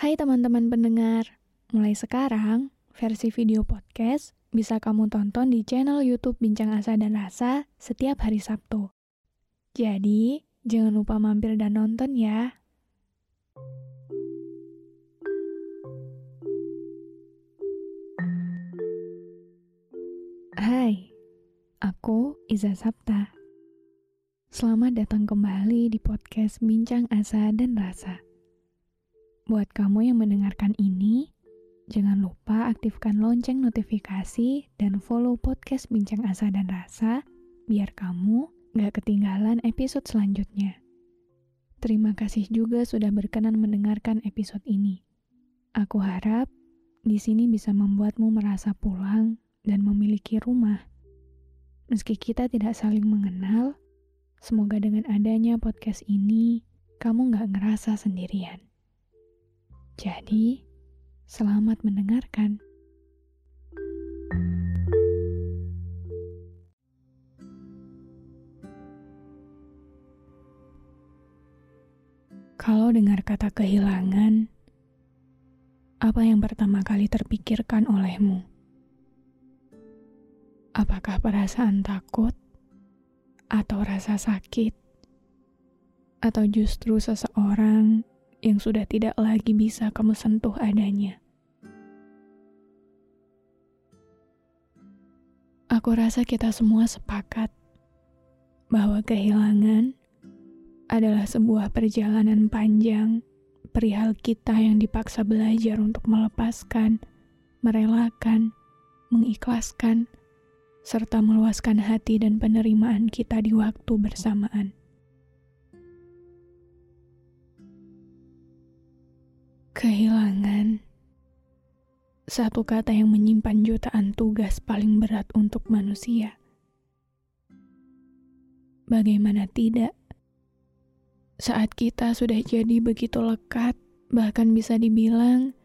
Hai teman-teman pendengar, mulai sekarang versi video podcast bisa kamu tonton di channel YouTube Bincang Asa dan Rasa setiap hari Sabtu. Jadi, jangan lupa mampir dan nonton ya. Hai, aku Iza Sapta. Selamat datang kembali di podcast Bincang Asa dan Rasa. Buat kamu yang mendengarkan ini, jangan lupa aktifkan lonceng notifikasi dan follow podcast Bincang Asa dan Rasa biar kamu gak ketinggalan episode selanjutnya. Terima kasih juga sudah berkenan mendengarkan episode ini. Aku harap di sini bisa membuatmu merasa pulang dan memiliki rumah. Meski kita tidak saling mengenal, semoga dengan adanya podcast ini, kamu gak ngerasa sendirian. Jadi, selamat mendengarkan. Kalau dengar kata kehilangan, apa yang pertama kali terpikirkan olehmu? Apakah perasaan takut atau rasa sakit? Atau justru seseorang yang sudah tidak lagi bisa kamu sentuh adanya. Aku rasa kita semua sepakat bahwa kehilangan adalah sebuah perjalanan panjang perihal kita yang dipaksa belajar untuk melepaskan, merelakan, mengikhlaskan, serta meluaskan hati dan penerimaan kita di waktu bersamaan. Kehilangan satu kata yang menyimpan jutaan tugas paling berat untuk manusia. Bagaimana tidak? Saat kita sudah jadi begitu lekat, bahkan bisa dibilang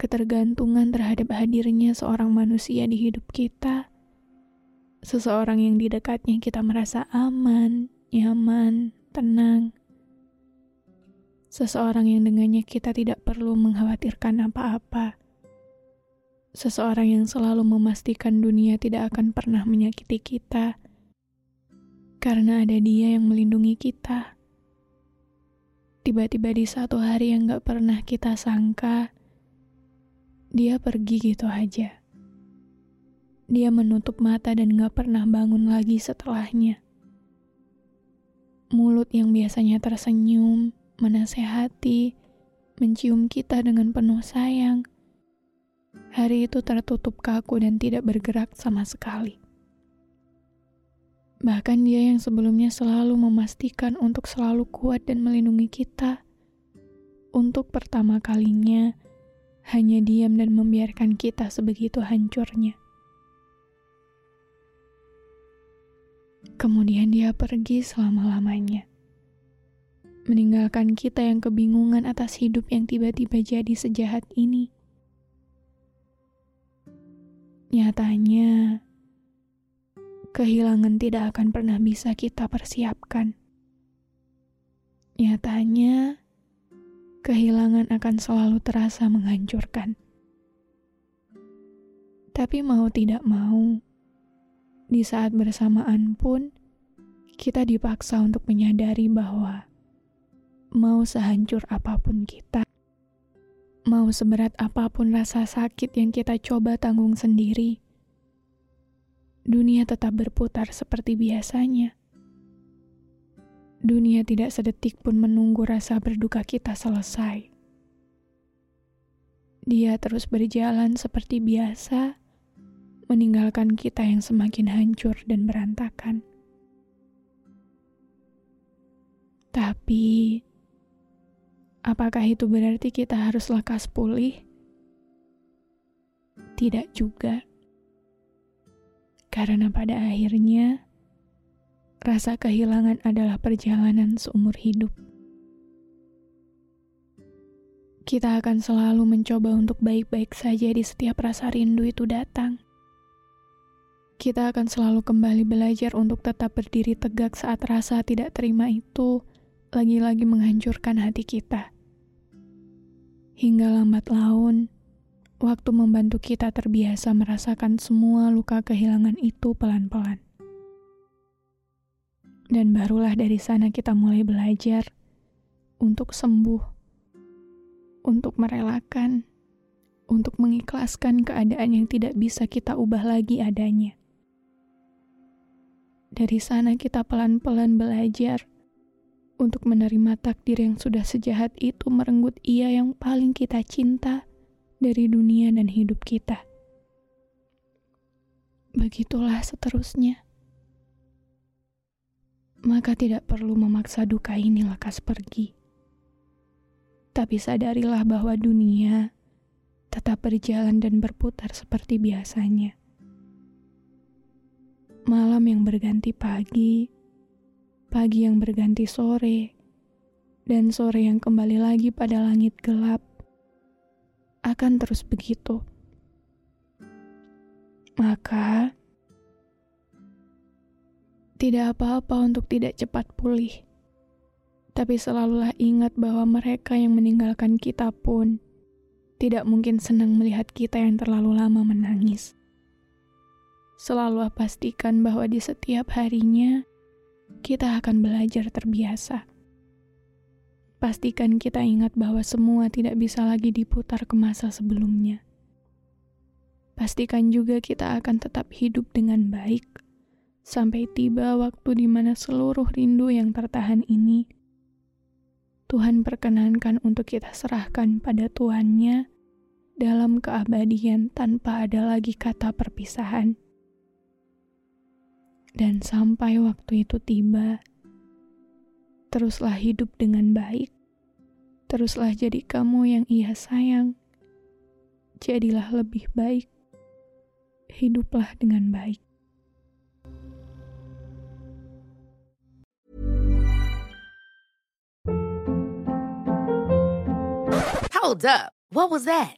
ketergantungan terhadap hadirnya seorang manusia di hidup kita, seseorang yang di dekatnya kita merasa aman, nyaman, tenang, seseorang yang dengannya kita tidak perlu mengkhawatirkan apa-apa, seseorang yang selalu memastikan dunia tidak akan pernah menyakiti kita, karena ada dia yang melindungi kita. Tiba-tiba di satu hari yang gak pernah kita sangka, dia pergi gitu aja. Dia menutup mata dan gak pernah bangun lagi setelahnya. Mulut yang biasanya tersenyum, menasehati, mencium kita dengan penuh sayang. Hari itu tertutup kaku dan tidak bergerak sama sekali. Bahkan dia yang sebelumnya selalu memastikan untuk selalu kuat dan melindungi kita, untuk pertama kalinya hanya diam dan membiarkan kita sebegitu hancurnya. Kemudian dia pergi selama-lamanya meninggalkan kita yang kebingungan atas hidup yang tiba-tiba jadi sejahat ini. Nyatanya, kehilangan tidak akan pernah bisa kita persiapkan. Nyatanya, kehilangan akan selalu terasa menghancurkan. Tapi mau tidak mau, di saat bersamaan pun kita dipaksa untuk menyadari bahwa mau sehancur apa pun kita, mau seberat apa pun rasa sakit yang kita coba tanggung sendiri, dunia tetap berputar seperti biasanya. Dunia tidak sedetik pun menunggu rasa berduka kita selesai. Dia terus berjalan seperti biasa, meninggalkan kita yang semakin hancur dan berantakan. Tapi apakah itu berarti kita harus lekas pulih? Tidak juga. Karena pada akhirnya, rasa kehilangan adalah perjalanan seumur hidup. Kita akan selalu mencoba untuk baik-baik saja di setiap rasa rindu itu datang. Kita akan selalu kembali belajar untuk tetap berdiri tegak saat rasa tidak terima itu lagi-lagi menghancurkan hati kita. Hingga lambat laun, waktu membantu kita terbiasa merasakan semua luka kehilangan itu pelan-pelan. Dan barulah dari sana kita mulai belajar untuk sembuh untuk merelakan, untuk mengikhlaskan keadaan yang tidak bisa kita ubah lagi adanya. Dari sana kita pelan-pelan belajar untuk menerima takdir yang sudah sejahat itu merenggut ia yang paling kita cinta dari dunia dan hidup kita. Begitulah seterusnya. Maka tidak perlu memaksa duka ini lekas pergi tapi sadarilah bahwa dunia tetap berjalan dan berputar seperti biasanya. Malam yang berganti pagi, pagi yang berganti sore, dan sore yang kembali lagi pada langit gelap akan terus begitu. Maka, tidak apa-apa untuk tidak cepat pulih tapi selalulah ingat bahwa mereka yang meninggalkan kita pun tidak mungkin senang melihat kita yang terlalu lama menangis. Selalu pastikan bahwa di setiap harinya kita akan belajar terbiasa. Pastikan kita ingat bahwa semua tidak bisa lagi diputar ke masa sebelumnya. Pastikan juga kita akan tetap hidup dengan baik sampai tiba waktu di mana seluruh rindu yang tertahan ini Tuhan perkenankan untuk kita serahkan pada Tuhannya dalam keabadian tanpa ada lagi kata perpisahan. Dan sampai waktu itu tiba, teruslah hidup dengan baik. Teruslah jadi kamu yang ia sayang. Jadilah lebih baik. Hiduplah dengan baik. Hold up. What was that?